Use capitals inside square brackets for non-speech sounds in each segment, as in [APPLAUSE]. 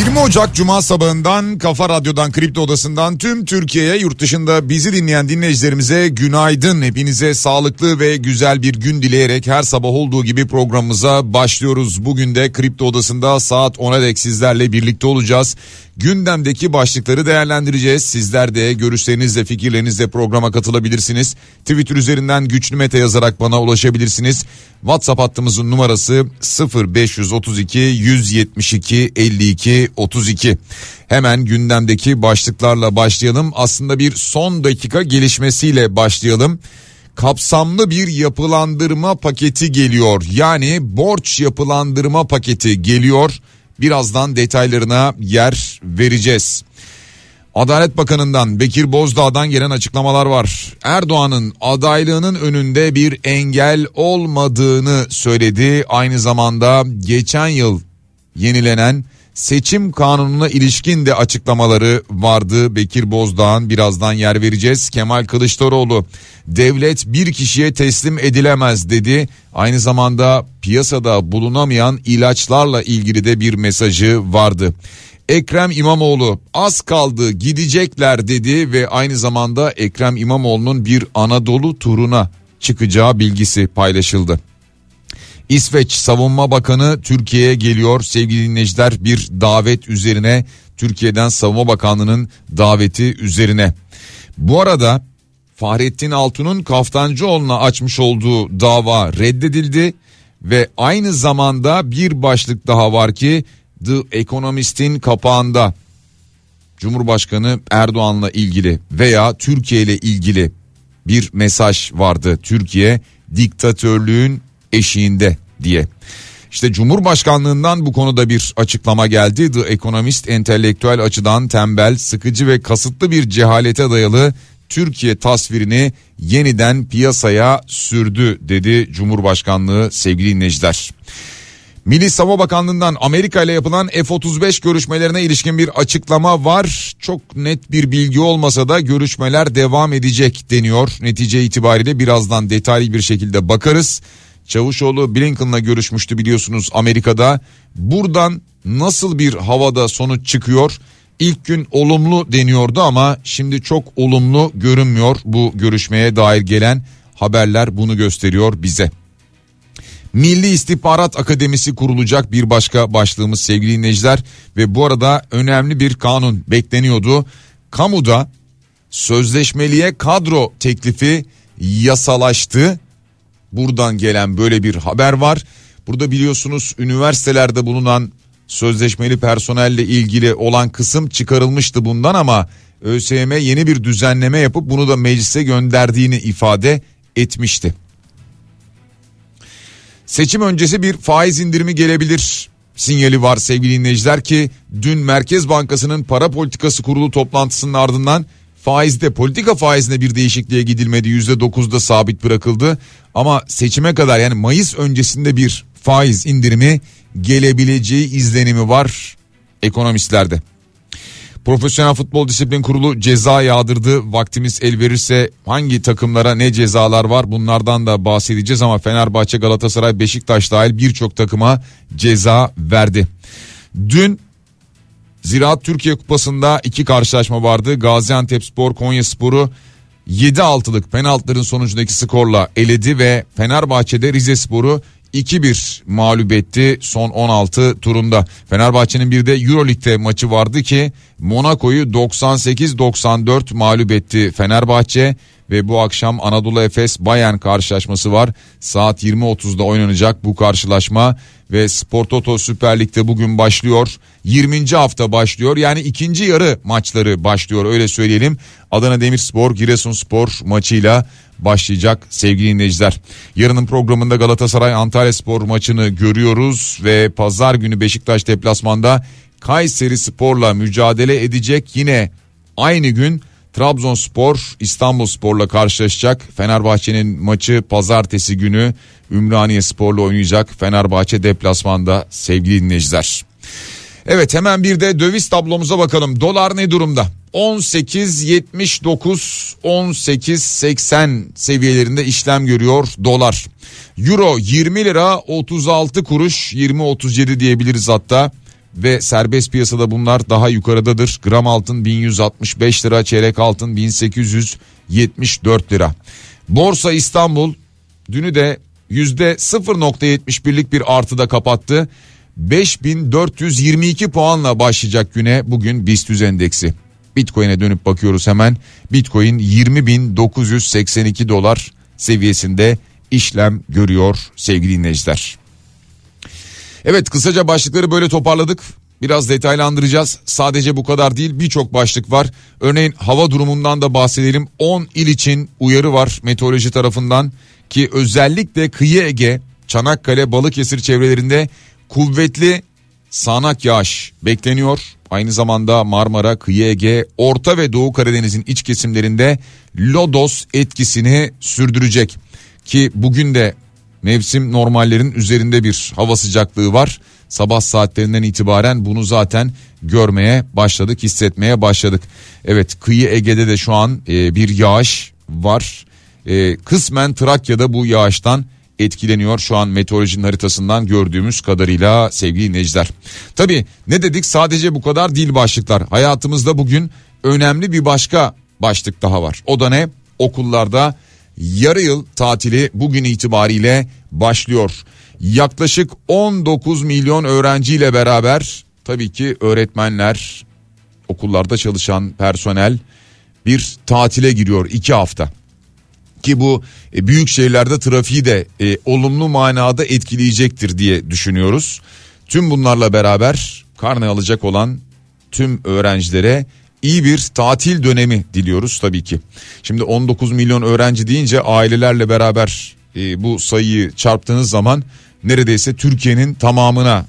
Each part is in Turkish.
20 Ocak Cuma sabahından Kafa Radyo'dan Kripto Odası'ndan tüm Türkiye'ye yurt dışında bizi dinleyen dinleyicilerimize günaydın. Hepinize sağlıklı ve güzel bir gün dileyerek her sabah olduğu gibi programımıza başlıyoruz. Bugün de Kripto Odası'nda saat 10'a dek sizlerle birlikte olacağız. Gündemdeki başlıkları değerlendireceğiz. Sizler de görüşlerinizle fikirlerinizle programa katılabilirsiniz. Twitter üzerinden güçlü mete yazarak bana ulaşabilirsiniz. WhatsApp hattımızın numarası 0532 172 52 32. Hemen gündemdeki başlıklarla başlayalım. Aslında bir son dakika gelişmesiyle başlayalım kapsamlı bir yapılandırma paketi geliyor. Yani borç yapılandırma paketi geliyor. Birazdan detaylarına yer vereceğiz. Adalet Bakanı'ndan Bekir Bozdağ'dan gelen açıklamalar var. Erdoğan'ın adaylığının önünde bir engel olmadığını söyledi. Aynı zamanda geçen yıl yenilenen seçim kanununa ilişkin de açıklamaları vardı. Bekir Bozdağ'ın birazdan yer vereceğiz. Kemal Kılıçdaroğlu devlet bir kişiye teslim edilemez dedi. Aynı zamanda piyasada bulunamayan ilaçlarla ilgili de bir mesajı vardı. Ekrem İmamoğlu az kaldı gidecekler dedi ve aynı zamanda Ekrem İmamoğlu'nun bir Anadolu turuna çıkacağı bilgisi paylaşıldı. İsveç Savunma Bakanı Türkiye'ye geliyor sevgili dinleyiciler bir davet üzerine Türkiye'den Savunma Bakanlığı'nın daveti üzerine. Bu arada Fahrettin Altun'un Kaftancıoğlu'na açmış olduğu dava reddedildi ve aynı zamanda bir başlık daha var ki The Economist'in kapağında Cumhurbaşkanı Erdoğan'la ilgili veya Türkiye ile ilgili bir mesaj vardı. Türkiye diktatörlüğün eşiğinde diye. İşte Cumhurbaşkanlığından bu konuda bir açıklama geldi. The Economist entelektüel açıdan tembel, sıkıcı ve kasıtlı bir cehalete dayalı Türkiye tasvirini yeniden piyasaya sürdü dedi Cumhurbaşkanlığı sevgili dinleyiciler. Milli Savunma Bakanlığı'ndan Amerika ile yapılan F-35 görüşmelerine ilişkin bir açıklama var. Çok net bir bilgi olmasa da görüşmeler devam edecek deniyor. Netice itibariyle birazdan detaylı bir şekilde bakarız. Çavuşoğlu Blinken'la görüşmüştü biliyorsunuz Amerika'da. Buradan nasıl bir havada sonuç çıkıyor? İlk gün olumlu deniyordu ama şimdi çok olumlu görünmüyor bu görüşmeye dair gelen haberler bunu gösteriyor bize. Milli İstihbarat Akademisi kurulacak bir başka başlığımız sevgili dinleyiciler ve bu arada önemli bir kanun bekleniyordu. Kamuda sözleşmeliye kadro teklifi yasalaştı. Buradan gelen böyle bir haber var. Burada biliyorsunuz üniversitelerde bulunan sözleşmeli personelle ilgili olan kısım çıkarılmıştı bundan ama ÖSYM yeni bir düzenleme yapıp bunu da meclise gönderdiğini ifade etmişti. Seçim öncesi bir faiz indirimi gelebilir sinyali var sevgili dinleyiciler ki dün Merkez Bankası'nın para politikası kurulu toplantısının ardından faizde politika faizinde bir değişikliğe gidilmedi %9'da sabit bırakıldı ama seçime kadar yani Mayıs öncesinde bir faiz indirimi gelebileceği izlenimi var ekonomistlerde. Profesyonel Futbol Disiplin Kurulu ceza yağdırdı. Vaktimiz el verirse hangi takımlara ne cezalar var bunlardan da bahsedeceğiz ama Fenerbahçe, Galatasaray, Beşiktaş dahil birçok takıma ceza verdi. Dün Ziraat Türkiye Kupası'nda iki karşılaşma vardı. Gaziantep Spor Konya Spor'u 7-6'lık penaltıların sonucundaki skorla eledi ve Fenerbahçe'de Rize Spor'u 2-1 mağlup etti son 16 turunda. Fenerbahçe'nin bir de Euroleague'de maçı vardı ki Monaco'yu 98-94 mağlup etti Fenerbahçe ve bu akşam Anadolu Efes Bayern karşılaşması var. Saat 20.30'da oynanacak bu karşılaşma ve Spor Toto Süper Lig'de bugün başlıyor. 20. hafta başlıyor. Yani ikinci yarı maçları başlıyor öyle söyleyelim. Adana Demirspor Giresunspor maçıyla başlayacak sevgili dinleyiciler. Yarının programında Galatasaray Antalya Spor maçını görüyoruz ve pazar günü Beşiktaş deplasmanda Kayseri Spor'la mücadele edecek. Yine aynı gün Trabzonspor İstanbulspor'la karşılaşacak. Fenerbahçe'nin maçı pazartesi günü Ümraniye Spor'la oynayacak. Fenerbahçe deplasmanda sevgili dinleyiciler. Evet hemen bir de döviz tablomuza bakalım. Dolar ne durumda? 18.79 18.80 seviyelerinde işlem görüyor dolar. Euro 20 lira 36 kuruş 20.37 diyebiliriz hatta ve serbest piyasada bunlar daha yukarıdadır. Gram altın 1165 lira, çeyrek altın 1874 lira. Borsa İstanbul dünü de yüzde 0.71'lik bir artıda kapattı. 5422 puanla başlayacak güne bugün BIST endeksi. Bitcoin'e dönüp bakıyoruz hemen. Bitcoin 20.982 dolar seviyesinde işlem görüyor sevgili dinleyiciler. Evet kısaca başlıkları böyle toparladık. Biraz detaylandıracağız. Sadece bu kadar değil birçok başlık var. Örneğin hava durumundan da bahsedelim. 10 il için uyarı var meteoroloji tarafından ki özellikle kıyı Ege, Çanakkale, Balıkesir çevrelerinde kuvvetli sağanak yağış bekleniyor. Aynı zamanda Marmara, Kıyı Ege, Orta ve Doğu Karadeniz'in iç kesimlerinde lodos etkisini sürdürecek. Ki bugün de mevsim normallerin üzerinde bir hava sıcaklığı var. Sabah saatlerinden itibaren bunu zaten görmeye başladık, hissetmeye başladık. Evet kıyı Ege'de de şu an e, bir yağış var. E, kısmen Trakya'da bu yağıştan etkileniyor şu an meteorolojinin haritasından gördüğümüz kadarıyla sevgili dinleyiciler. Tabi ne dedik sadece bu kadar değil başlıklar. Hayatımızda bugün önemli bir başka başlık daha var. O da ne? Okullarda yarı yıl tatili bugün itibariyle başlıyor. Yaklaşık 19 milyon öğrenciyle beraber tabii ki öğretmenler, okullarda çalışan personel bir tatile giriyor iki hafta ki bu e, büyük şehirlerde trafiği de e, olumlu manada etkileyecektir diye düşünüyoruz. Tüm bunlarla beraber karne alacak olan tüm öğrencilere iyi bir tatil dönemi diliyoruz tabii ki. Şimdi 19 milyon öğrenci deyince ailelerle beraber e, bu sayıyı çarptığınız zaman neredeyse Türkiye'nin tamamına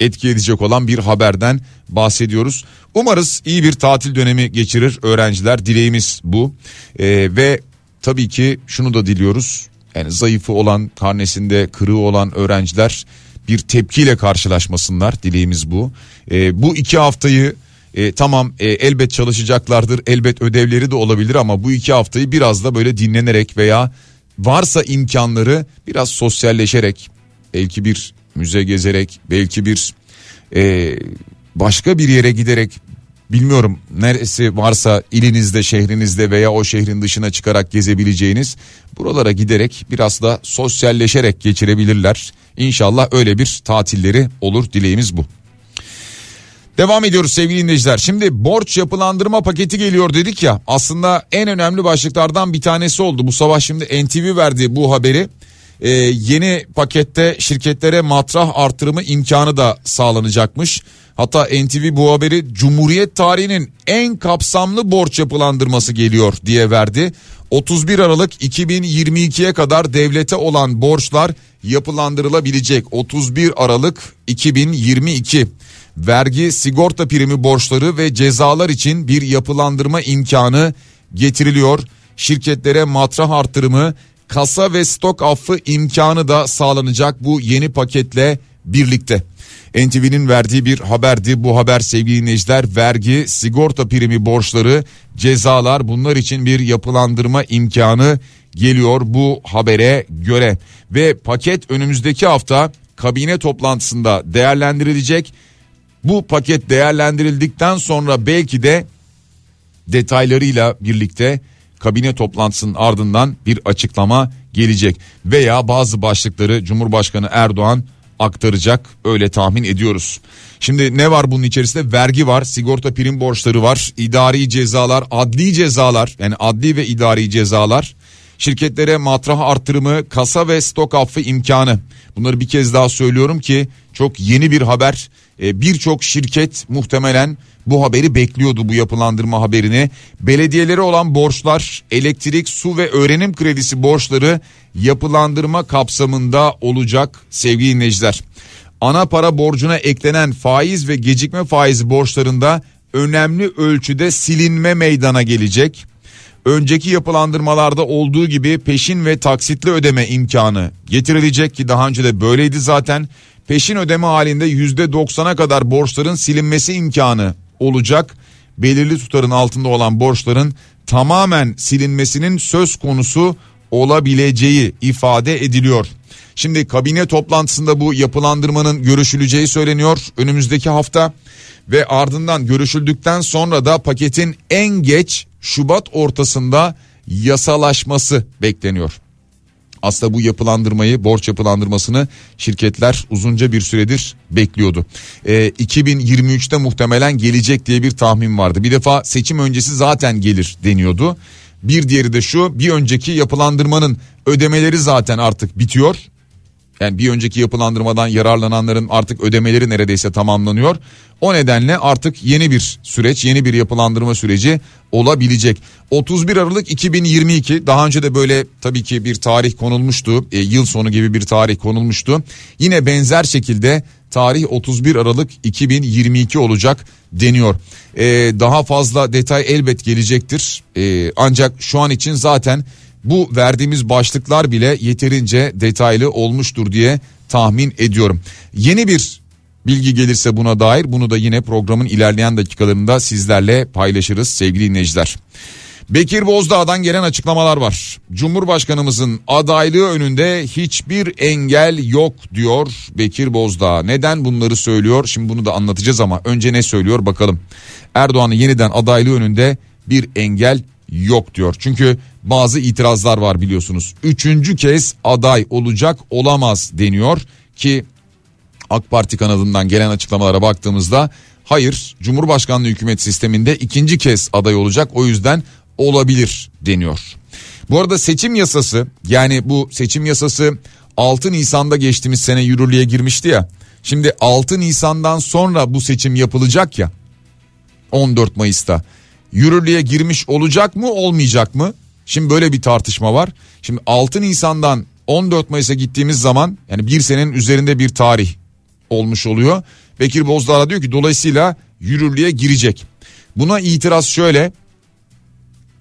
etki edecek olan bir haberden bahsediyoruz. Umarız iyi bir tatil dönemi geçirir öğrenciler dileğimiz bu ee, ve tabii ki şunu da diliyoruz yani zayıfı olan karnesinde kırığı olan öğrenciler bir tepkiyle karşılaşmasınlar dileğimiz bu. Ee, bu iki haftayı e, tamam e, elbet çalışacaklardır elbet ödevleri de olabilir ama bu iki haftayı biraz da böyle dinlenerek veya varsa imkanları biraz sosyalleşerek belki bir müze gezerek belki bir e, başka bir yere giderek bilmiyorum neresi varsa ilinizde şehrinizde veya o şehrin dışına çıkarak gezebileceğiniz buralara giderek biraz da sosyalleşerek geçirebilirler. İnşallah öyle bir tatilleri olur dileğimiz bu. Devam ediyoruz sevgili dinleyiciler. Şimdi borç yapılandırma paketi geliyor dedik ya. Aslında en önemli başlıklardan bir tanesi oldu. Bu sabah şimdi NTV verdi bu haberi. Ee, yeni pakette şirketlere matrah artırımı imkanı da sağlanacakmış. Hatta NTV bu haberi Cumhuriyet tarihinin en kapsamlı borç yapılandırması geliyor diye verdi. 31 Aralık 2022'ye kadar devlete olan borçlar yapılandırılabilecek. 31 Aralık 2022 vergi, sigorta primi borçları ve cezalar için bir yapılandırma imkanı getiriliyor. Şirketlere matrah artırımı, kasa ve stok affı imkanı da sağlanacak bu yeni paketle birlikte. NTV'nin verdiği bir haberdi. Bu haber sevgili dinleyiciler vergi, sigorta primi borçları, cezalar bunlar için bir yapılandırma imkanı geliyor bu habere göre. Ve paket önümüzdeki hafta kabine toplantısında değerlendirilecek. Bu paket değerlendirildikten sonra belki de detaylarıyla birlikte kabine toplantısının ardından bir açıklama gelecek veya bazı başlıkları Cumhurbaşkanı Erdoğan aktaracak öyle tahmin ediyoruz. Şimdi ne var bunun içerisinde? Vergi var, sigorta prim borçları var, idari cezalar, adli cezalar yani adli ve idari cezalar, şirketlere matrah artırımı, kasa ve stok affı imkanı. Bunları bir kez daha söylüyorum ki çok yeni bir haber. Ee, birçok şirket muhtemelen bu haberi bekliyordu bu yapılandırma haberini. Belediyelere olan borçlar, elektrik, su ve öğrenim kredisi borçları yapılandırma kapsamında olacak sevgili dinleyiciler. ana para borcuna eklenen faiz ve gecikme faizi borçlarında önemli ölçüde silinme meydana gelecek. Önceki yapılandırmalarda olduğu gibi peşin ve taksitli ödeme imkanı getirilecek ki daha önce de böyleydi zaten. Peşin ödeme halinde %90'a kadar borçların silinmesi imkanı olacak. Belirli tutarın altında olan borçların tamamen silinmesinin söz konusu olabileceği ifade ediliyor. Şimdi kabine toplantısında bu yapılandırmanın görüşüleceği söyleniyor önümüzdeki hafta ve ardından görüşüldükten sonra da paketin en geç Şubat ortasında yasalaşması bekleniyor. Aslında bu yapılandırmayı, borç yapılandırmasını şirketler uzunca bir süredir bekliyordu. Ee, 2023'te muhtemelen gelecek diye bir tahmin vardı. Bir defa seçim öncesi zaten gelir deniyordu. Bir diğeri de şu bir önceki yapılandırmanın ödemeleri zaten artık bitiyor. Yani bir önceki yapılandırmadan yararlananların artık ödemeleri neredeyse tamamlanıyor. O nedenle artık yeni bir süreç, yeni bir yapılandırma süreci olabilecek. 31 Aralık 2022 daha önce de böyle tabii ki bir tarih konulmuştu. E, yıl sonu gibi bir tarih konulmuştu. Yine benzer şekilde tarih 31 Aralık 2022 olacak deniyor. E, daha fazla detay elbet gelecektir. E, ancak şu an için zaten bu verdiğimiz başlıklar bile yeterince detaylı olmuştur diye tahmin ediyorum. Yeni bir bilgi gelirse buna dair bunu da yine programın ilerleyen dakikalarında sizlerle paylaşırız sevgili dinleyiciler. Bekir Bozdağ'dan gelen açıklamalar var. Cumhurbaşkanımızın adaylığı önünde hiçbir engel yok diyor Bekir Bozdağ. Neden bunları söylüyor? Şimdi bunu da anlatacağız ama önce ne söylüyor bakalım. Erdoğan'ın yeniden adaylığı önünde bir engel yok diyor. Çünkü bazı itirazlar var biliyorsunuz. Üçüncü kez aday olacak olamaz deniyor ki AK Parti kanadından gelen açıklamalara baktığımızda hayır Cumhurbaşkanlığı hükümet sisteminde ikinci kez aday olacak o yüzden olabilir deniyor. Bu arada seçim yasası yani bu seçim yasası 6 Nisan'da geçtiğimiz sene yürürlüğe girmişti ya. Şimdi 6 Nisan'dan sonra bu seçim yapılacak ya 14 Mayıs'ta yürürlüğe girmiş olacak mı olmayacak mı? Şimdi böyle bir tartışma var. Şimdi 6 Nisan'dan 14 Mayıs'a gittiğimiz zaman yani bir senenin üzerinde bir tarih olmuş oluyor. Bekir Bozdağ diyor ki dolayısıyla yürürlüğe girecek. Buna itiraz şöyle.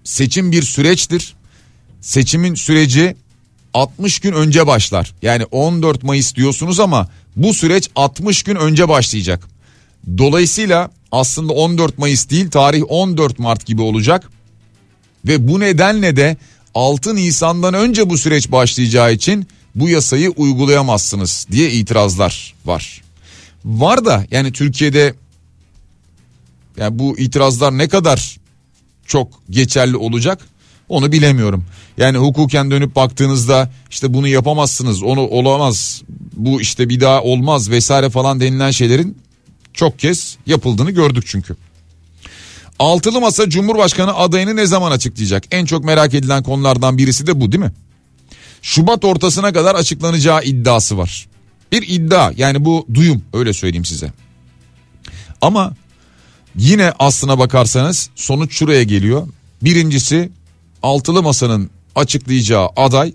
Seçim bir süreçtir. Seçimin süreci 60 gün önce başlar. Yani 14 Mayıs diyorsunuz ama bu süreç 60 gün önce başlayacak. Dolayısıyla aslında 14 Mayıs değil tarih 14 Mart gibi olacak. Ve bu nedenle de 6 Nisan'dan önce bu süreç başlayacağı için bu yasayı uygulayamazsınız diye itirazlar var. Var da yani Türkiye'de yani bu itirazlar ne kadar çok geçerli olacak onu bilemiyorum. Yani hukuken dönüp baktığınızda işte bunu yapamazsınız onu olamaz bu işte bir daha olmaz vesaire falan denilen şeylerin çok kez yapıldığını gördük çünkü. Altılı Masa Cumhurbaşkanı adayını ne zaman açıklayacak? En çok merak edilen konulardan birisi de bu değil mi? Şubat ortasına kadar açıklanacağı iddiası var. Bir iddia yani bu duyum öyle söyleyeyim size. Ama yine aslına bakarsanız sonuç şuraya geliyor. Birincisi altılı masanın açıklayacağı aday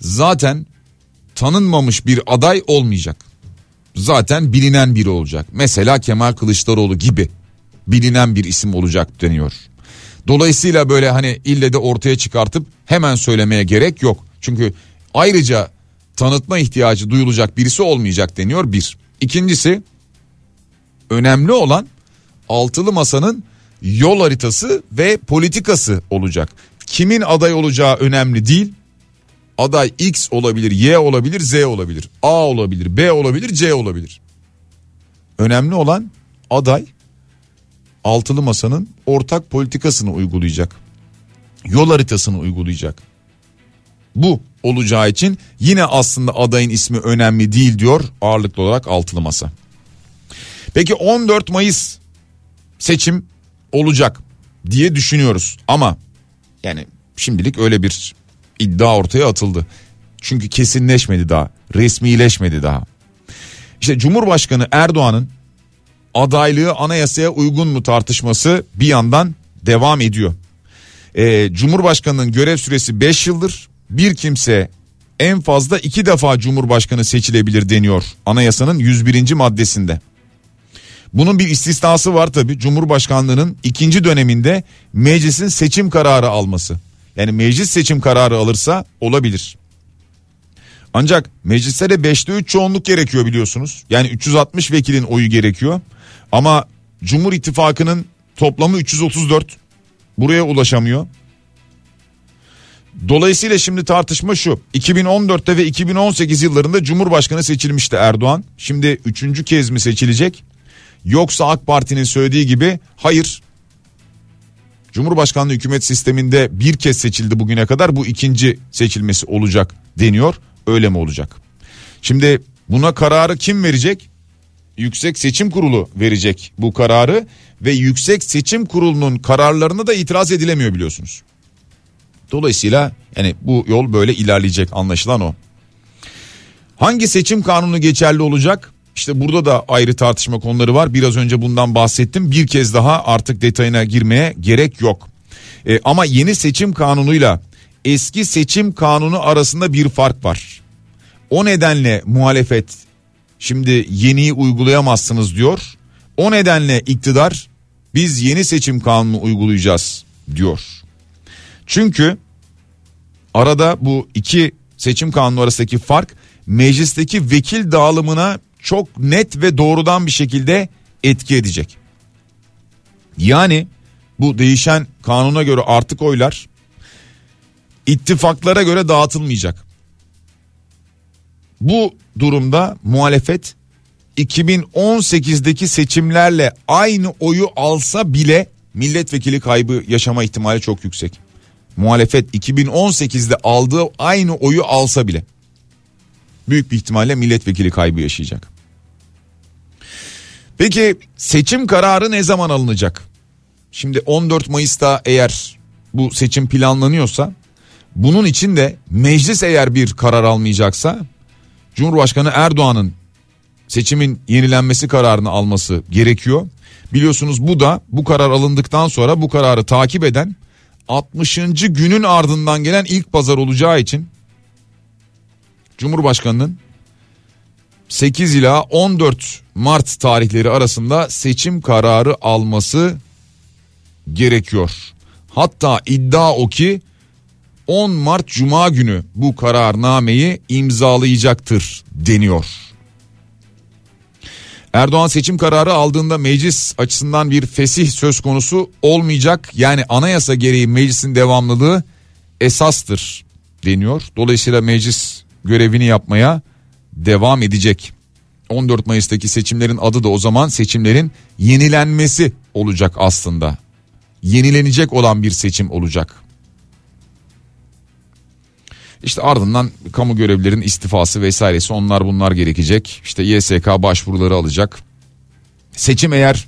zaten tanınmamış bir aday olmayacak. Zaten bilinen biri olacak. Mesela Kemal Kılıçdaroğlu gibi bilinen bir isim olacak deniyor. Dolayısıyla böyle hani ille de ortaya çıkartıp hemen söylemeye gerek yok. Çünkü ayrıca tanıtma ihtiyacı duyulacak birisi olmayacak deniyor bir. İkincisi önemli olan altılı masanın yol haritası ve politikası olacak. Kimin aday olacağı önemli değil. Aday X olabilir, Y olabilir, Z olabilir, A olabilir, B olabilir, C olabilir. Önemli olan aday altılı masanın ortak politikasını uygulayacak. Yol haritasını uygulayacak. Bu olacağı için yine aslında adayın ismi önemli değil diyor ağırlıklı olarak altılı masa. Peki 14 Mayıs seçim olacak diye düşünüyoruz ama yani şimdilik öyle bir iddia ortaya atıldı. Çünkü kesinleşmedi daha, resmileşmedi daha. İşte Cumhurbaşkanı Erdoğan'ın adaylığı anayasaya uygun mu tartışması bir yandan devam ediyor. Ee, Cumhurbaşkanının görev süresi 5 yıldır. Bir kimse en fazla iki defa Cumhurbaşkanı seçilebilir deniyor anayasanın 101. maddesinde. Bunun bir istisnası var tabi Cumhurbaşkanlığının ikinci döneminde meclisin seçim kararı alması. Yani meclis seçim kararı alırsa olabilir. Ancak mecliste de 5'te 3 çoğunluk gerekiyor biliyorsunuz. Yani 360 vekilin oyu gerekiyor. Ama Cumhur İttifakı'nın toplamı 334. Buraya ulaşamıyor. Dolayısıyla şimdi tartışma şu. 2014'te ve 2018 yıllarında Cumhurbaşkanı seçilmişti Erdoğan. Şimdi üçüncü kez mi seçilecek? Yoksa AK Parti'nin söylediği gibi hayır. Cumhurbaşkanlığı hükümet sisteminde bir kez seçildi bugüne kadar bu ikinci seçilmesi olacak deniyor. Öyle mi olacak? Şimdi buna kararı kim verecek? Yüksek Seçim Kurulu verecek bu kararı ve Yüksek Seçim Kurulu'nun kararlarına da itiraz edilemiyor biliyorsunuz. Dolayısıyla yani bu yol böyle ilerleyecek anlaşılan o. Hangi seçim kanunu geçerli olacak? İşte burada da ayrı tartışma konuları var. Biraz önce bundan bahsettim. Bir kez daha artık detayına girmeye gerek yok. E, ama yeni seçim kanunuyla eski seçim kanunu arasında bir fark var. O nedenle muhalefet şimdi yeniyi uygulayamazsınız diyor. O nedenle iktidar biz yeni seçim kanunu uygulayacağız diyor. Çünkü arada bu iki seçim kanunu arasındaki fark meclisteki vekil dağılımına çok net ve doğrudan bir şekilde etki edecek. Yani bu değişen kanuna göre artık oylar ittifaklara göre dağıtılmayacak. Bu durumda muhalefet 2018'deki seçimlerle aynı oyu alsa bile milletvekili kaybı yaşama ihtimali çok yüksek. Muhalefet 2018'de aldığı aynı oyu alsa bile büyük bir ihtimalle milletvekili kaybı yaşayacak. Peki seçim kararı ne zaman alınacak? Şimdi 14 Mayıs'ta eğer bu seçim planlanıyorsa bunun için de meclis eğer bir karar almayacaksa Cumhurbaşkanı Erdoğan'ın seçimin yenilenmesi kararını alması gerekiyor. Biliyorsunuz bu da bu karar alındıktan sonra bu kararı takip eden 60. günün ardından gelen ilk pazar olacağı için Cumhurbaşkanının 8 ila 14 Mart tarihleri arasında seçim kararı alması gerekiyor. Hatta iddia o ki 10 Mart Cuma günü bu kararnameyi imzalayacaktır deniyor. Erdoğan seçim kararı aldığında meclis açısından bir fesih söz konusu olmayacak. Yani anayasa gereği meclisin devamlılığı esastır deniyor. Dolayısıyla meclis görevini yapmaya devam edecek. 14 Mayıs'taki seçimlerin adı da o zaman seçimlerin yenilenmesi olacak aslında. Yenilenecek olan bir seçim olacak. İşte ardından kamu görevlilerin istifası vesairesi onlar bunlar gerekecek. İşte YSK başvuruları alacak. Seçim eğer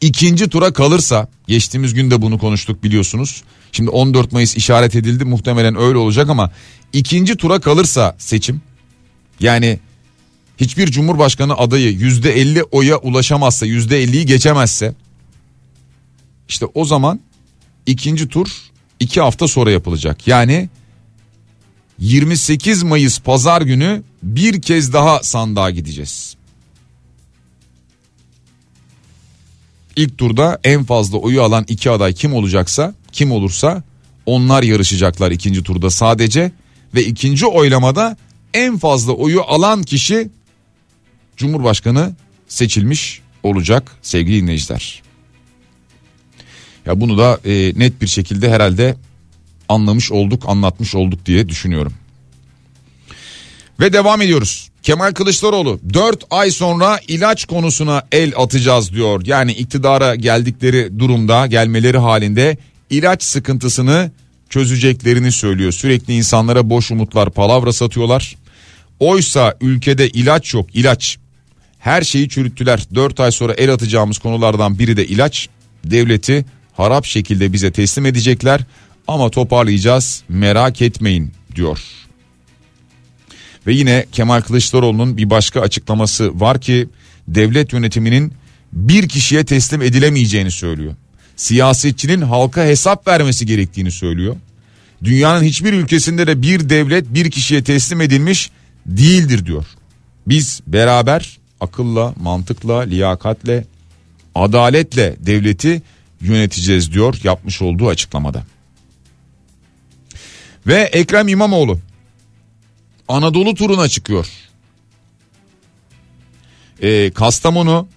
ikinci tura kalırsa geçtiğimiz günde bunu konuştuk biliyorsunuz. Şimdi 14 Mayıs işaret edildi muhtemelen öyle olacak ama ikinci tura kalırsa seçim yani hiçbir cumhurbaşkanı adayı yüzde elli oya ulaşamazsa yüzde elliyi geçemezse işte o zaman ikinci tur iki hafta sonra yapılacak. Yani 28 Mayıs pazar günü bir kez daha sandığa gideceğiz. İlk turda en fazla oyu alan iki aday kim olacaksa kim olursa onlar yarışacaklar ikinci turda sadece ve ikinci oylamada en fazla oyu alan kişi Cumhurbaşkanı seçilmiş olacak sevgili dinleyiciler. Ya bunu da e, net bir şekilde herhalde anlamış olduk, anlatmış olduk diye düşünüyorum. Ve devam ediyoruz. Kemal Kılıçdaroğlu 4 ay sonra ilaç konusuna el atacağız diyor. Yani iktidara geldikleri durumda gelmeleri halinde ilaç sıkıntısını çözeceklerini söylüyor. Sürekli insanlara boş umutlar palavra satıyorlar. Oysa ülkede ilaç yok ilaç. Her şeyi çürüttüler. 4 ay sonra el atacağımız konulardan biri de ilaç. Devleti harap şekilde bize teslim edecekler ama toparlayacağız merak etmeyin diyor. Ve yine Kemal Kılıçdaroğlu'nun bir başka açıklaması var ki devlet yönetiminin bir kişiye teslim edilemeyeceğini söylüyor. Siyasetçinin halka hesap vermesi gerektiğini söylüyor. Dünyanın hiçbir ülkesinde de bir devlet bir kişiye teslim edilmiş değildir diyor. Biz beraber akılla, mantıkla, liyakatle, adaletle devleti yöneteceğiz diyor yapmış olduğu açıklamada. Ve Ekrem İmamoğlu Anadolu turuna çıkıyor. Ee, Kastamonu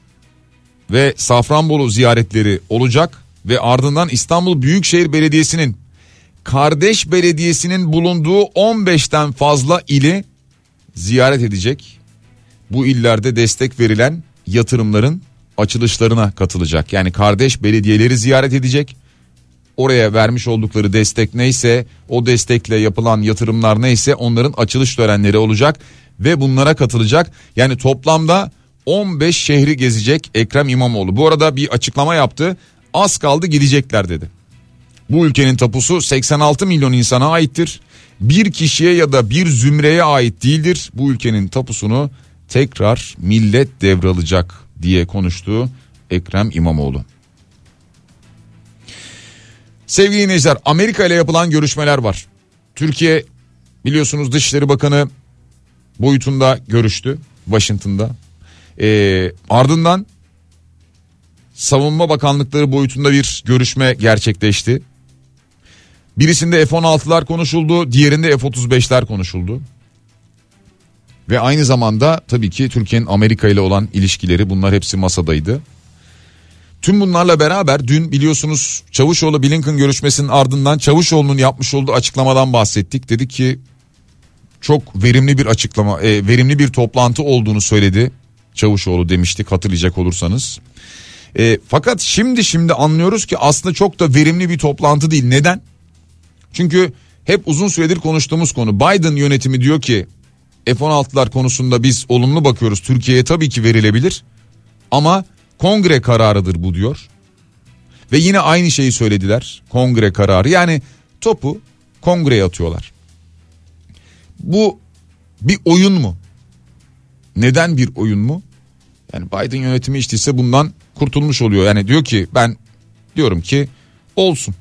ve Safranbolu ziyaretleri olacak ve ardından İstanbul Büyükşehir Belediyesi'nin kardeş belediyesinin bulunduğu 15'ten fazla ili ziyaret edecek. Bu illerde destek verilen yatırımların açılışlarına katılacak. Yani kardeş belediyeleri ziyaret edecek. Oraya vermiş oldukları destek neyse o destekle yapılan yatırımlar neyse onların açılış törenleri olacak ve bunlara katılacak. Yani toplamda 15 şehri gezecek Ekrem İmamoğlu. Bu arada bir açıklama yaptı. Az kaldı gidecekler dedi. Bu ülkenin tapusu 86 milyon insana aittir. Bir kişiye ya da bir zümreye ait değildir. Bu ülkenin tapusunu tekrar millet devralacak diye konuştu Ekrem İmamoğlu. Sevgili dinleyiciler Amerika ile yapılan görüşmeler var. Türkiye biliyorsunuz Dışişleri Bakanı boyutunda görüştü Washington'da. Ee, ardından Savunma Bakanlıkları boyutunda bir görüşme gerçekleşti. Birisinde F-16'lar konuşuldu, diğerinde F-35'ler konuşuldu. Ve aynı zamanda tabii ki Türkiye'nin Amerika ile olan ilişkileri bunlar hepsi masadaydı. Tüm bunlarla beraber dün biliyorsunuz Çavuşoğlu Blinken görüşmesinin ardından Çavuşoğlu'nun yapmış olduğu açıklamadan bahsettik. Dedi ki çok verimli bir açıklama, e, verimli bir toplantı olduğunu söyledi. Çavuşoğlu demiştik hatırlayacak olursanız. E, fakat şimdi şimdi anlıyoruz ki aslında çok da verimli bir toplantı değil. Neden? Çünkü hep uzun süredir konuştuğumuz konu Biden yönetimi diyor ki F-16'lar konusunda biz olumlu bakıyoruz. Türkiye'ye tabii ki verilebilir ama kongre kararıdır bu diyor. Ve yine aynı şeyi söylediler. Kongre kararı yani topu kongreye atıyorlar. Bu bir oyun mu? Neden bir oyun mu? Yani Biden yönetimi içtiyse bundan kurtulmuş oluyor. Yani diyor ki ben diyorum ki olsun.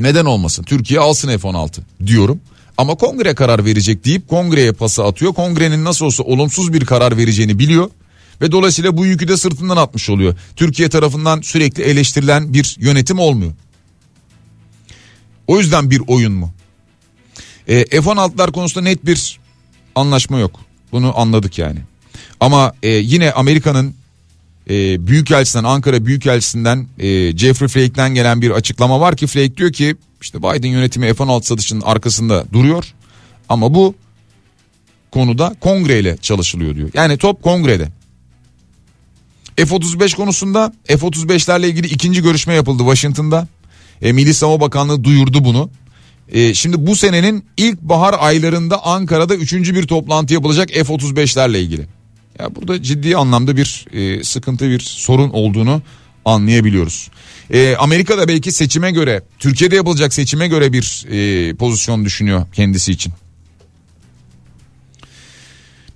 Neden olmasın? Türkiye alsın F-16 diyorum. Ama kongre karar verecek deyip kongreye pası atıyor. Kongrenin nasıl olsa olumsuz bir karar vereceğini biliyor. Ve dolayısıyla bu yükü de sırtından atmış oluyor. Türkiye tarafından sürekli eleştirilen bir yönetim olmuyor. O yüzden bir oyun mu? E, F-16'lar konusunda net bir anlaşma yok. Bunu anladık yani. Ama e, yine Amerika'nın e, Büyükelçisinden Ankara Büyükelçisinden e, Jeffrey Flake'den gelen bir açıklama var ki Flake diyor ki işte Biden yönetimi F-16 satışının arkasında duruyor ama bu konuda kongreyle çalışılıyor diyor. Yani top kongrede. F-35 konusunda F-35'lerle ilgili ikinci görüşme yapıldı Washington'da. E, Milli Savunma Bakanlığı duyurdu bunu. E, şimdi bu senenin ilk bahar aylarında Ankara'da üçüncü bir toplantı yapılacak F-35'lerle ilgili. Ya burada ciddi anlamda bir e, sıkıntı bir sorun olduğunu anlayabiliyoruz. E, Amerika'da belki seçime göre Türkiye'de yapılacak seçime göre bir e, pozisyon düşünüyor kendisi için.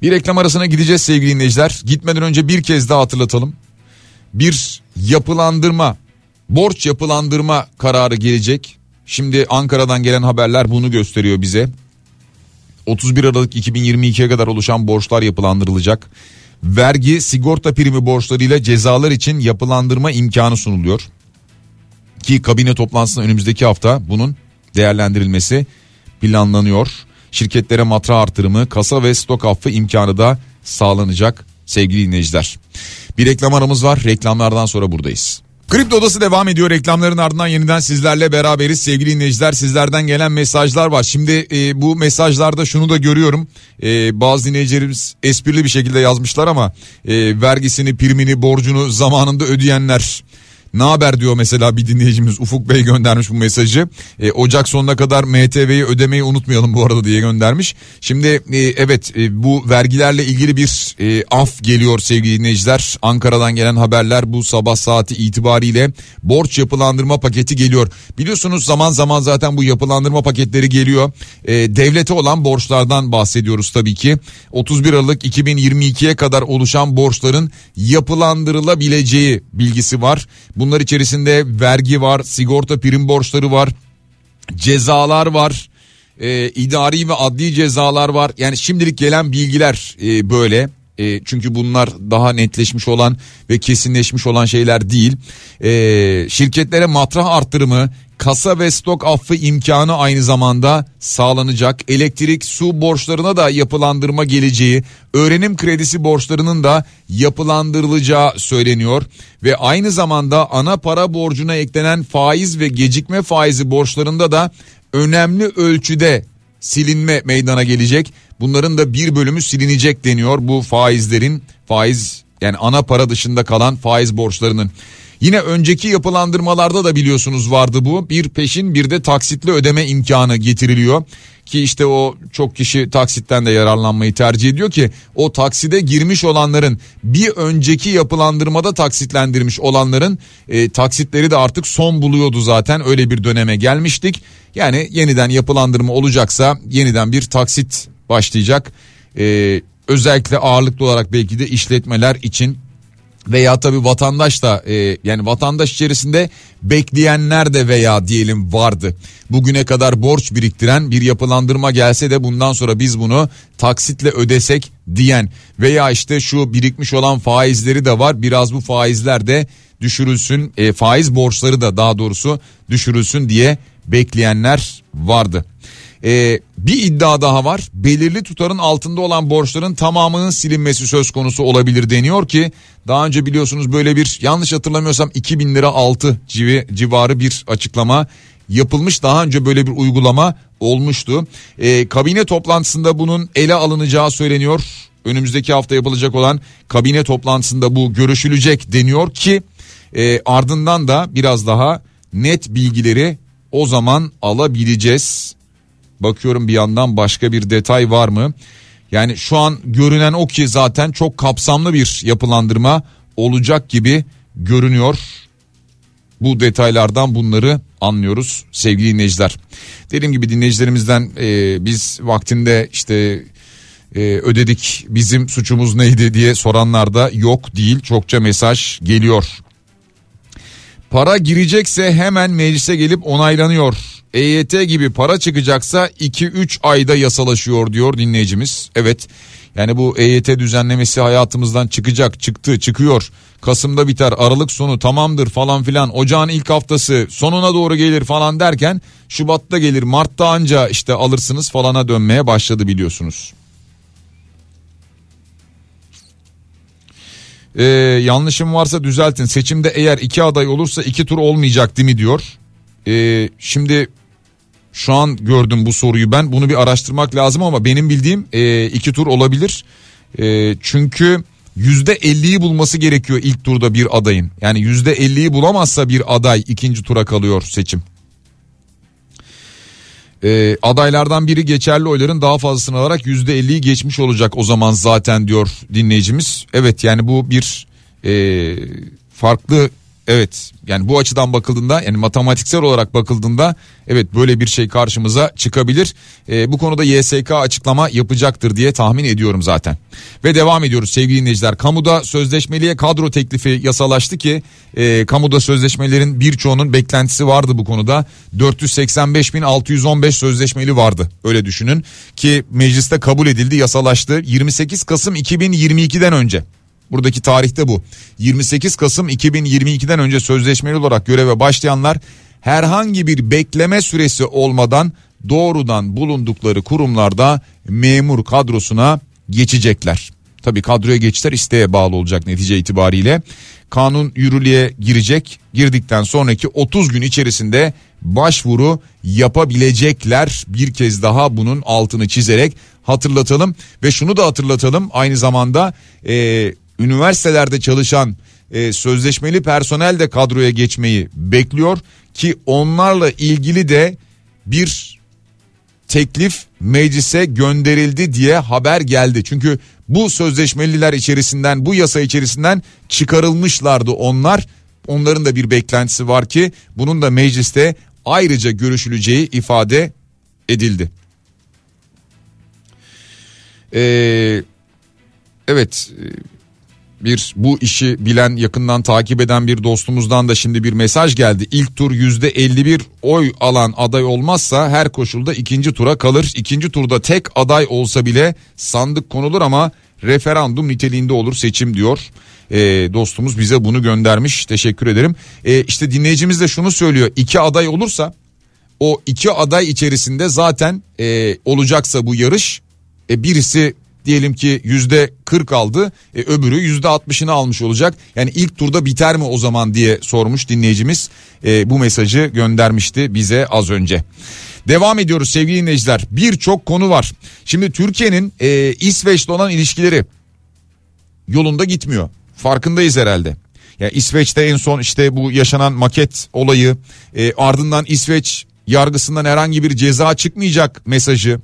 Bir reklam arasına gideceğiz sevgili dinleyiciler. Gitmeden önce bir kez daha hatırlatalım. Bir yapılandırma, borç yapılandırma kararı gelecek. Şimdi Ankara'dan gelen haberler bunu gösteriyor bize. 31 Aralık 2022'ye kadar oluşan borçlar yapılandırılacak. Vergi, sigorta primi borçlarıyla cezalar için yapılandırma imkanı sunuluyor. Ki kabine toplantısında önümüzdeki hafta bunun değerlendirilmesi planlanıyor. Şirketlere matra artırımı, kasa ve stok affı imkanı da sağlanacak sevgili dinleyiciler. Bir reklam aramız var. Reklamlardan sonra buradayız. Kripto Odası devam ediyor. Reklamların ardından yeniden sizlerle beraberiz. Sevgili dinleyiciler sizlerden gelen mesajlar var. Şimdi e, bu mesajlarda şunu da görüyorum. E, bazı dinleyicilerimiz esprili bir şekilde yazmışlar ama e, vergisini, primini, borcunu zamanında ödeyenler ne haber diyor mesela bir dinleyicimiz Ufuk Bey göndermiş bu mesajı. E, Ocak sonuna kadar MTV'yi ödemeyi unutmayalım bu arada diye göndermiş. Şimdi e, evet e, bu vergilerle ilgili bir e, af geliyor sevgili dinleyiciler. Ankara'dan gelen haberler bu sabah saati itibariyle borç yapılandırma paketi geliyor. Biliyorsunuz zaman zaman zaten bu yapılandırma paketleri geliyor. E, devlete olan borçlardan bahsediyoruz tabii ki. 31 Aralık 2022'ye kadar oluşan borçların yapılandırılabileceği bilgisi var. Bu Bunlar içerisinde vergi var, sigorta prim borçları var, cezalar var. E, idari ve adli cezalar var. Yani şimdilik gelen bilgiler e, böyle. E, çünkü bunlar daha netleşmiş olan ve kesinleşmiş olan şeyler değil. E, şirketlere matrah arttırımı, kasa ve stok affı imkanı aynı zamanda sağlanacak. Elektrik, su borçlarına da yapılandırma geleceği, öğrenim kredisi borçlarının da yapılandırılacağı söyleniyor. Ve aynı zamanda ana para borcuna eklenen faiz ve gecikme faizi borçlarında da önemli ölçüde silinme meydana gelecek. Bunların da bir bölümü silinecek deniyor bu faizlerin faiz yani ana para dışında kalan faiz borçlarının. Yine önceki yapılandırmalarda da biliyorsunuz vardı bu. Bir peşin bir de taksitli ödeme imkanı getiriliyor. Ki işte o çok kişi taksitten de yararlanmayı tercih ediyor ki o takside girmiş olanların bir önceki yapılandırmada taksitlendirmiş olanların e, taksitleri de artık son buluyordu zaten öyle bir döneme gelmiştik. Yani yeniden yapılandırma olacaksa yeniden bir taksit başlayacak. E, özellikle ağırlıklı olarak belki de işletmeler için veya tabi vatandaş da e, yani vatandaş içerisinde bekleyenler de veya diyelim vardı. Bugüne kadar borç biriktiren bir yapılandırma gelse de bundan sonra biz bunu taksitle ödesek diyen veya işte şu birikmiş olan faizleri de var biraz bu faizler de düşürülsün e, faiz borçları da daha doğrusu düşürülsün diye bekleyenler vardı. Ee, bir iddia daha var. Belirli tutarın altında olan borçların tamamının silinmesi söz konusu olabilir deniyor ki daha önce biliyorsunuz böyle bir yanlış hatırlamıyorsam 2000 lira altı civarı bir açıklama yapılmış. Daha önce böyle bir uygulama olmuştu. Ee, kabine toplantısında bunun ele alınacağı söyleniyor. Önümüzdeki hafta yapılacak olan kabine toplantısında bu görüşülecek deniyor ki e, ardından da biraz daha net bilgileri o zaman alabileceğiz. Bakıyorum bir yandan başka bir detay var mı? Yani şu an görünen o ki zaten çok kapsamlı bir yapılandırma olacak gibi görünüyor. Bu detaylardan bunları anlıyoruz sevgili dinleyiciler. Dediğim gibi dinleyicilerimizden e, biz vaktinde işte e, ödedik bizim suçumuz neydi diye soranlar da yok değil çokça mesaj geliyor. Para girecekse hemen meclise gelip onaylanıyor. EYT gibi para çıkacaksa 2-3 ayda yasalaşıyor diyor dinleyicimiz. Evet yani bu EYT düzenlemesi hayatımızdan çıkacak çıktı çıkıyor. Kasım'da biter Aralık sonu tamamdır falan filan ocağın ilk haftası sonuna doğru gelir falan derken Şubat'ta gelir Mart'ta anca işte alırsınız falana dönmeye başladı biliyorsunuz. Ee, yanlışım varsa düzeltin seçimde eğer iki aday olursa iki tur olmayacak değil mi diyor. Ee, şimdi şu an gördüm bu soruyu ben bunu bir araştırmak lazım ama benim bildiğim e, iki tur olabilir. E, çünkü yüzde elliyi bulması gerekiyor ilk turda bir adayın. Yani yüzde elliyi bulamazsa bir aday ikinci tura kalıyor seçim. E, adaylardan biri geçerli oyların daha fazlasını alarak yüzde elliyi geçmiş olacak o zaman zaten diyor dinleyicimiz. Evet yani bu bir e, farklı Evet yani bu açıdan bakıldığında yani matematiksel olarak bakıldığında evet böyle bir şey karşımıza çıkabilir. E, bu konuda YSK açıklama yapacaktır diye tahmin ediyorum zaten. Ve devam ediyoruz sevgili dinleyiciler. Kamuda sözleşmeliye kadro teklifi yasalaştı ki e, kamuda sözleşmelerin birçoğunun beklentisi vardı bu konuda. 485.615 sözleşmeli vardı öyle düşünün ki mecliste kabul edildi yasalaştı 28 Kasım 2022'den önce. Buradaki tarihte bu. 28 Kasım 2022'den önce sözleşmeli olarak göreve başlayanlar herhangi bir bekleme süresi olmadan doğrudan bulundukları kurumlarda memur kadrosuna geçecekler. Tabi kadroya geçişler isteğe bağlı olacak netice itibariyle. Kanun yürürlüğe girecek. Girdikten sonraki 30 gün içerisinde başvuru yapabilecekler. Bir kez daha bunun altını çizerek hatırlatalım ve şunu da hatırlatalım aynı zamanda e, üniversitelerde çalışan e, sözleşmeli personel de kadroya geçmeyi bekliyor ki onlarla ilgili de bir teklif meclise gönderildi diye haber geldi. Çünkü bu sözleşmeliler içerisinden bu yasa içerisinden çıkarılmışlardı onlar. Onların da bir beklentisi var ki bunun da mecliste ayrıca görüşüleceği ifade edildi. Ee, evet bir bu işi bilen yakından takip eden bir dostumuzdan da şimdi bir mesaj geldi. İlk tur yüzde 51 oy alan aday olmazsa her koşulda ikinci tura kalır. İkinci turda tek aday olsa bile sandık konulur ama referandum niteliğinde olur seçim diyor. E, dostumuz bize bunu göndermiş teşekkür ederim. E, işte dinleyicimiz de şunu söylüyor iki aday olursa o iki aday içerisinde zaten e, olacaksa bu yarış e, birisi diyelim ki yüzde 40 aldı e, öbürü yüzde 60'ını almış olacak. Yani ilk turda biter mi o zaman diye sormuş dinleyicimiz e, bu mesajı göndermişti bize az önce. Devam ediyoruz sevgili dinleyiciler birçok konu var. Şimdi Türkiye'nin e, İsveç'le olan ilişkileri yolunda gitmiyor farkındayız herhalde. Yani İsveç'te en son işte bu yaşanan maket olayı e, ardından İsveç yargısından herhangi bir ceza çıkmayacak mesajı.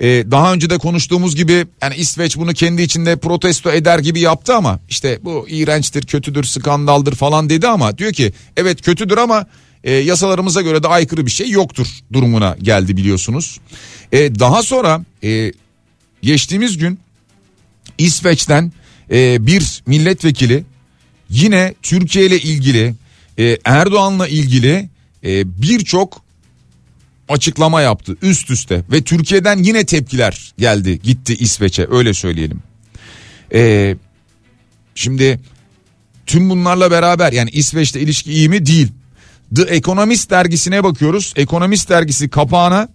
Ee, daha önce de konuştuğumuz gibi yani İsveç bunu kendi içinde protesto eder gibi yaptı ama işte bu iğrençtir, kötüdür, skandaldır falan dedi ama diyor ki evet kötüdür ama e, yasalarımıza göre de aykırı bir şey yoktur durumuna geldi biliyorsunuz. E, daha sonra e, geçtiğimiz gün İsveç'ten e, bir milletvekili yine Türkiye ile ilgili e, Erdoğan'la ilgili e, birçok açıklama yaptı üst üste ve Türkiye'den yine tepkiler geldi gitti İsveç'e öyle söyleyelim. Ee, şimdi tüm bunlarla beraber yani İsveç'te ilişki iyi mi değil. The Economist dergisine bakıyoruz. Economist dergisi kapağına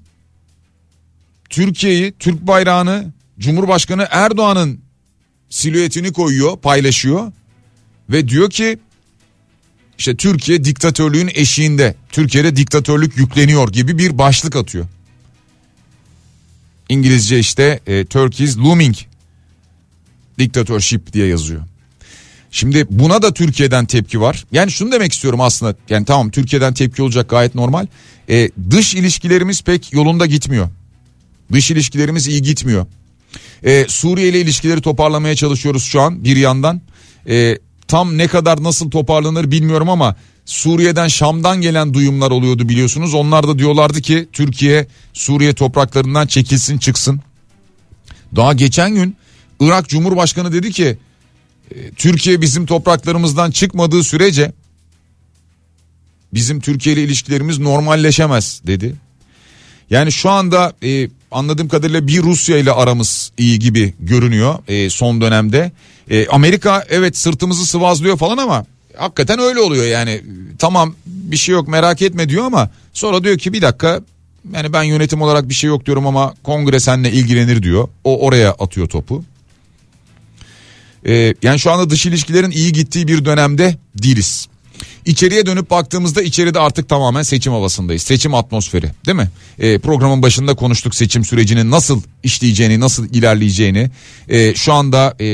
Türkiye'yi, Türk bayrağını, Cumhurbaşkanı Erdoğan'ın silüetini koyuyor, paylaşıyor ve diyor ki işte Türkiye diktatörlüğün eşiğinde. Türkiye'de diktatörlük yükleniyor gibi bir başlık atıyor. İngilizce işte e, Turkey's looming dictatorship diye yazıyor. Şimdi buna da Türkiye'den tepki var. Yani şunu demek istiyorum aslında. Yani tamam Türkiye'den tepki olacak gayet normal. E, dış ilişkilerimiz pek yolunda gitmiyor. Dış ilişkilerimiz iyi gitmiyor. E, Suriye ile ilişkileri toparlamaya çalışıyoruz şu an bir yandan. E, tam ne kadar nasıl toparlanır bilmiyorum ama Suriye'den Şam'dan gelen duyumlar oluyordu biliyorsunuz. Onlar da diyorlardı ki Türkiye Suriye topraklarından çekilsin çıksın. Daha geçen gün Irak Cumhurbaşkanı dedi ki e, Türkiye bizim topraklarımızdan çıkmadığı sürece bizim Türkiye ile ilişkilerimiz normalleşemez dedi. Yani şu anda e, anladığım kadarıyla bir Rusya ile aramız iyi gibi görünüyor e, son dönemde. E, Amerika evet sırtımızı sıvazlıyor falan ama hakikaten öyle oluyor yani tamam bir şey yok merak etme diyor ama sonra diyor ki bir dakika yani ben yönetim olarak bir şey yok diyorum ama kongre seninle ilgilenir diyor. O oraya atıyor topu. Ee, yani şu anda dış ilişkilerin iyi gittiği bir dönemde değiliz. İçeriye dönüp baktığımızda içeride artık tamamen seçim havasındayız. Seçim atmosferi değil mi? E, programın başında konuştuk seçim sürecinin nasıl işleyeceğini, nasıl ilerleyeceğini. E, şu anda e,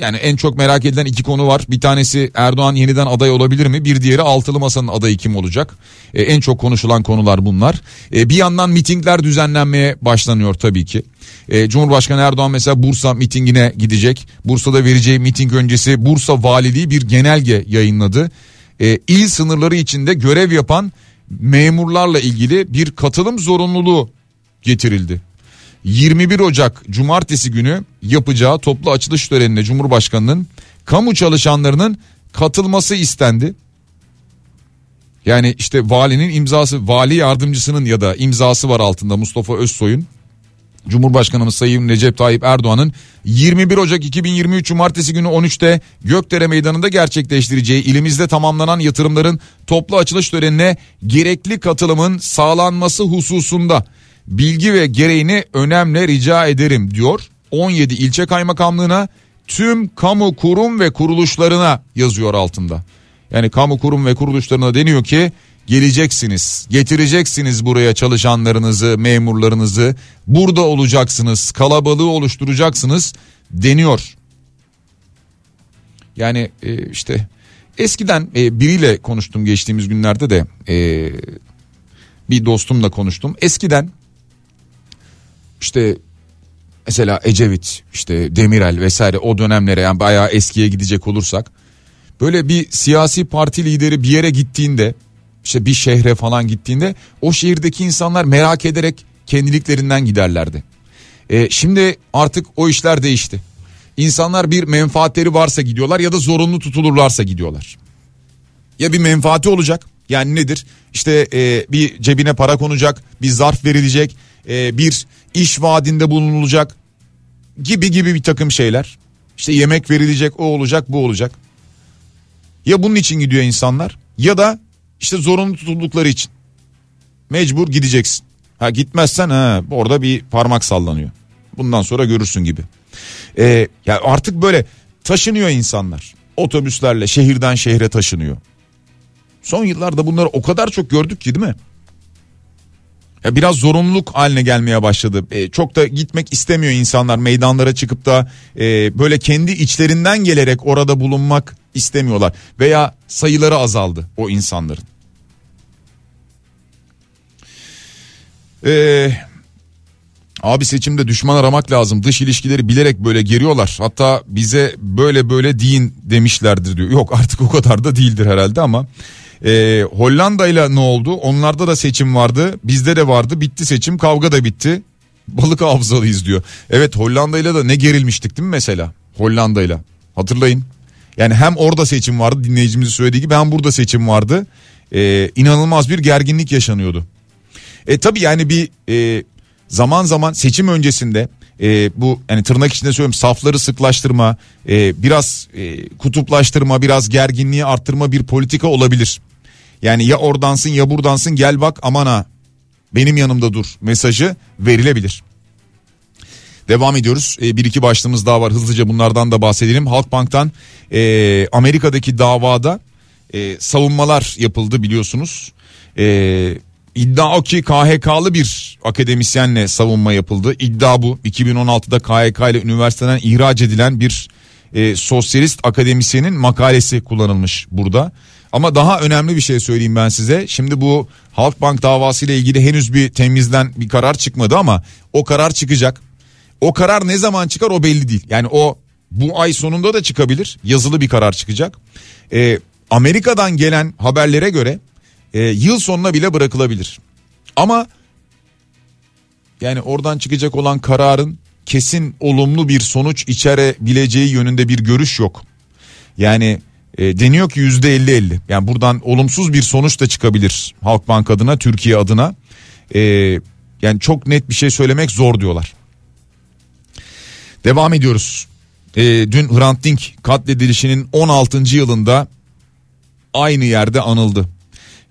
yani en çok merak edilen iki konu var. Bir tanesi Erdoğan yeniden aday olabilir mi? Bir diğeri altılı masanın adayı kim olacak? E, en çok konuşulan konular bunlar. E, bir yandan mitingler düzenlenmeye başlanıyor tabii ki. E, Cumhurbaşkanı Erdoğan mesela Bursa mitingine gidecek. Bursa'da vereceği miting öncesi Bursa Valiliği bir genelge yayınladı e, il sınırları içinde görev yapan memurlarla ilgili bir katılım zorunluluğu getirildi. 21 Ocak Cumartesi günü yapacağı toplu açılış törenine Cumhurbaşkanı'nın kamu çalışanlarının katılması istendi. Yani işte valinin imzası, vali yardımcısının ya da imzası var altında Mustafa Özsoy'un. Cumhurbaşkanımız Sayın Recep Tayyip Erdoğan'ın 21 Ocak 2023 Cumartesi günü 13'te Gökdere Meydanı'nda gerçekleştireceği ilimizde tamamlanan yatırımların toplu açılış törenine gerekli katılımın sağlanması hususunda bilgi ve gereğini önemli rica ederim diyor. 17 ilçe kaymakamlığına tüm kamu kurum ve kuruluşlarına yazıyor altında. Yani kamu kurum ve kuruluşlarına deniyor ki geleceksiniz. Getireceksiniz buraya çalışanlarınızı, memurlarınızı. Burada olacaksınız. Kalabalığı oluşturacaksınız deniyor. Yani e, işte eskiden e, biriyle konuştum geçtiğimiz günlerde de e, bir dostumla konuştum. Eskiden işte mesela Ecevit işte Demirel vesaire o dönemlere yani bayağı eskiye gidecek olursak böyle bir siyasi parti lideri bir yere gittiğinde işte bir şehre falan gittiğinde o şehirdeki insanlar merak ederek kendiliklerinden giderlerdi. E, şimdi artık o işler değişti. İnsanlar bir menfaatleri varsa gidiyorlar ya da zorunlu tutulurlarsa gidiyorlar. Ya bir menfaati olacak yani nedir? İşte e, bir cebine para konacak, bir zarf verilecek, e, bir iş vaadinde bulunulacak gibi gibi bir takım şeyler. İşte yemek verilecek, o olacak, bu olacak. Ya bunun için gidiyor insanlar ya da işte zorunlu tutuldukları için. Mecbur gideceksin. Ha gitmezsen ha orada bir parmak sallanıyor. Bundan sonra görürsün gibi. Ee, ya artık böyle taşınıyor insanlar. Otobüslerle şehirden şehre taşınıyor. Son yıllarda bunları o kadar çok gördük ki değil mi? Ya biraz zorunluluk haline gelmeye başladı. E, çok da gitmek istemiyor insanlar meydanlara çıkıp da e, böyle kendi içlerinden gelerek orada bulunmak istemiyorlar. Veya sayıları azaldı o insanların. Eee... Abi seçimde düşman aramak lazım. Dış ilişkileri bilerek böyle geriyorlar. Hatta bize böyle böyle deyin demişlerdir diyor. Yok artık o kadar da değildir herhalde ama ee, Hollanda ile ne oldu? Onlarda da seçim vardı. Bizde de vardı. Bitti seçim. Kavga da bitti. Balık hafızalıyız diyor. Evet Hollanda ile de ne gerilmiştik değil mi mesela? Hollanda ile. Hatırlayın. Yani hem orada seçim vardı dinleyicimizin söylediği gibi hem burada seçim vardı. Ee, inanılmaz bir gerginlik yaşanıyordu. E tabi yani bir e, zaman zaman seçim öncesinde e, bu yani tırnak içinde söylüyorum safları sıklaştırma, e, biraz e, kutuplaştırma, biraz gerginliği arttırma bir politika olabilir. Yani ya oradansın ya buradansın gel bak aman ha benim yanımda dur mesajı verilebilir. Devam ediyoruz. E, bir iki başlığımız daha var. Hızlıca bunlardan da bahsedelim. Halkbank'tan e, Amerika'daki davada e, savunmalar yapıldı biliyorsunuz. E, İddia o ki KHK'lı bir akademisyenle savunma yapıldı. İddia bu. 2016'da KHK ile üniversiteden ihraç edilen bir e, sosyalist akademisyenin makalesi kullanılmış burada. Ama daha önemli bir şey söyleyeyim ben size. Şimdi bu Halkbank davası ile ilgili henüz bir temizden bir karar çıkmadı ama o karar çıkacak. O karar ne zaman çıkar o belli değil. Yani o bu ay sonunda da çıkabilir. Yazılı bir karar çıkacak. Ee, Amerika'dan gelen haberlere göre e, yıl sonuna bile bırakılabilir. Ama yani oradan çıkacak olan kararın kesin olumlu bir sonuç içerebileceği yönünde bir görüş yok. Yani e, deniyor ki yüzde elli elli. Yani buradan olumsuz bir sonuç da çıkabilir Halkbank adına, Türkiye adına. E, yani çok net bir şey söylemek zor diyorlar. Devam ediyoruz. E, dün Hrant Dink katledilişinin 16. yılında aynı yerde anıldı.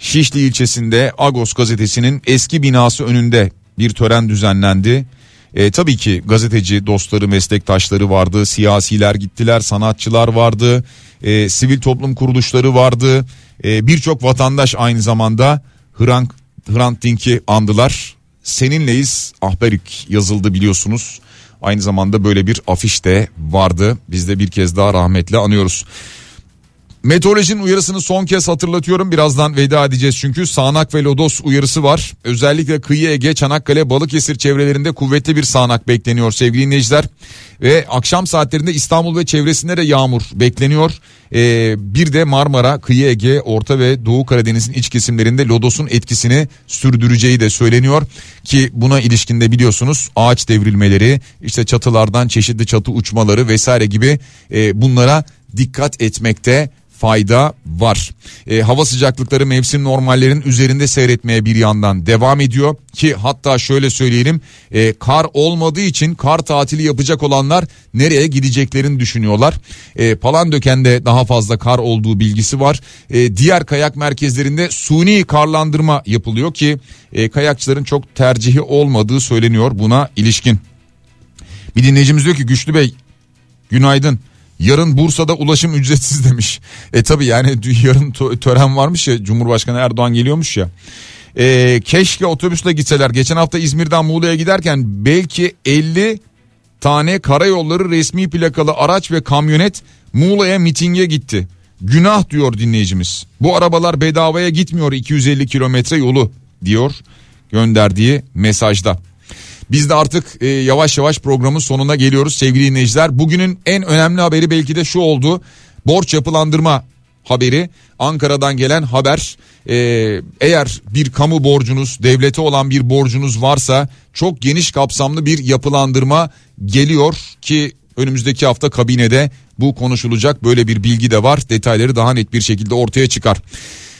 Şişli ilçesinde Agos gazetesinin eski binası önünde bir tören düzenlendi. E, tabii ki gazeteci dostları, meslektaşları vardı, siyasiler gittiler, sanatçılar vardı, e, sivil toplum kuruluşları vardı. E, Birçok vatandaş aynı zamanda Hrant, Hrant Dink'i andılar. Seninleyiz Ahberik yazıldı biliyorsunuz. Aynı zamanda böyle bir afiş de vardı. Biz de bir kez daha rahmetle anıyoruz. Meteorolojinin uyarısını son kez hatırlatıyorum. Birazdan veda edeceğiz çünkü sağanak ve lodos uyarısı var. Özellikle kıyı Ege, Çanakkale, Balıkesir çevrelerinde kuvvetli bir sağanak bekleniyor sevgili dinleyiciler. Ve akşam saatlerinde İstanbul ve çevresinde de yağmur bekleniyor. Ee, bir de Marmara, kıyı Ege, Orta ve Doğu Karadeniz'in iç kesimlerinde lodosun etkisini sürdüreceği de söyleniyor. Ki buna ilişkinde biliyorsunuz ağaç devrilmeleri, işte çatılardan çeşitli çatı uçmaları vesaire gibi e, bunlara dikkat etmekte fayda var. E, hava sıcaklıkları mevsim normallerin üzerinde seyretmeye bir yandan devam ediyor ki hatta şöyle söyleyelim e, kar olmadığı için kar tatili yapacak olanlar nereye gideceklerini düşünüyorlar. E, Palandöken'de daha fazla kar olduğu bilgisi var. E, diğer kayak merkezlerinde suni karlandırma yapılıyor ki e, kayakçıların çok tercihi olmadığı söyleniyor buna ilişkin. Bir dinleyicimiz diyor ki Güçlü Bey günaydın. Yarın Bursa'da ulaşım [LAUGHS] ücretsiz demiş. E tabi yani yarın tören varmış ya Cumhurbaşkanı Erdoğan geliyormuş ya. E, keşke otobüsle gitseler. Geçen hafta İzmir'den Muğla'ya giderken belki 50 tane karayolları resmi plakalı araç ve kamyonet Muğla'ya mitinge gitti. Günah diyor dinleyicimiz. Bu arabalar bedavaya gitmiyor 250 kilometre yolu diyor gönderdiği mesajda. Biz de artık e, yavaş yavaş programın sonuna geliyoruz sevgili dinleyiciler. Bugünün en önemli haberi belki de şu oldu. Borç yapılandırma haberi Ankara'dan gelen haber ee, eğer bir kamu borcunuz devlete olan bir borcunuz varsa çok geniş kapsamlı bir yapılandırma geliyor ki Önümüzdeki hafta kabinede bu konuşulacak böyle bir bilgi de var. Detayları daha net bir şekilde ortaya çıkar.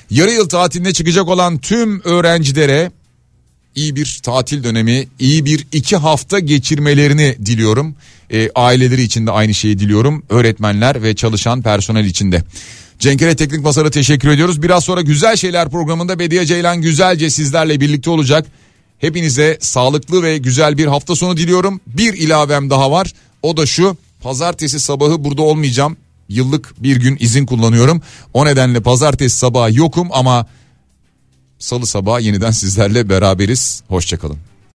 Yarı yıl tatiline çıkacak olan tüm öğrencilere iyi bir tatil dönemi, iyi bir iki hafta geçirmelerini diliyorum. E, aileleri için de aynı şeyi diliyorum. Öğretmenler ve çalışan personel için de. Cenkere Teknik Masar'a teşekkür ediyoruz. Biraz sonra Güzel Şeyler programında Bediye Ceylan güzelce sizlerle birlikte olacak. Hepinize sağlıklı ve güzel bir hafta sonu diliyorum. Bir ilavem daha var. O da şu. Pazartesi sabahı burada olmayacağım. Yıllık bir gün izin kullanıyorum. O nedenle pazartesi sabahı yokum ama salı sabahı yeniden sizlerle beraberiz. Hoşçakalın.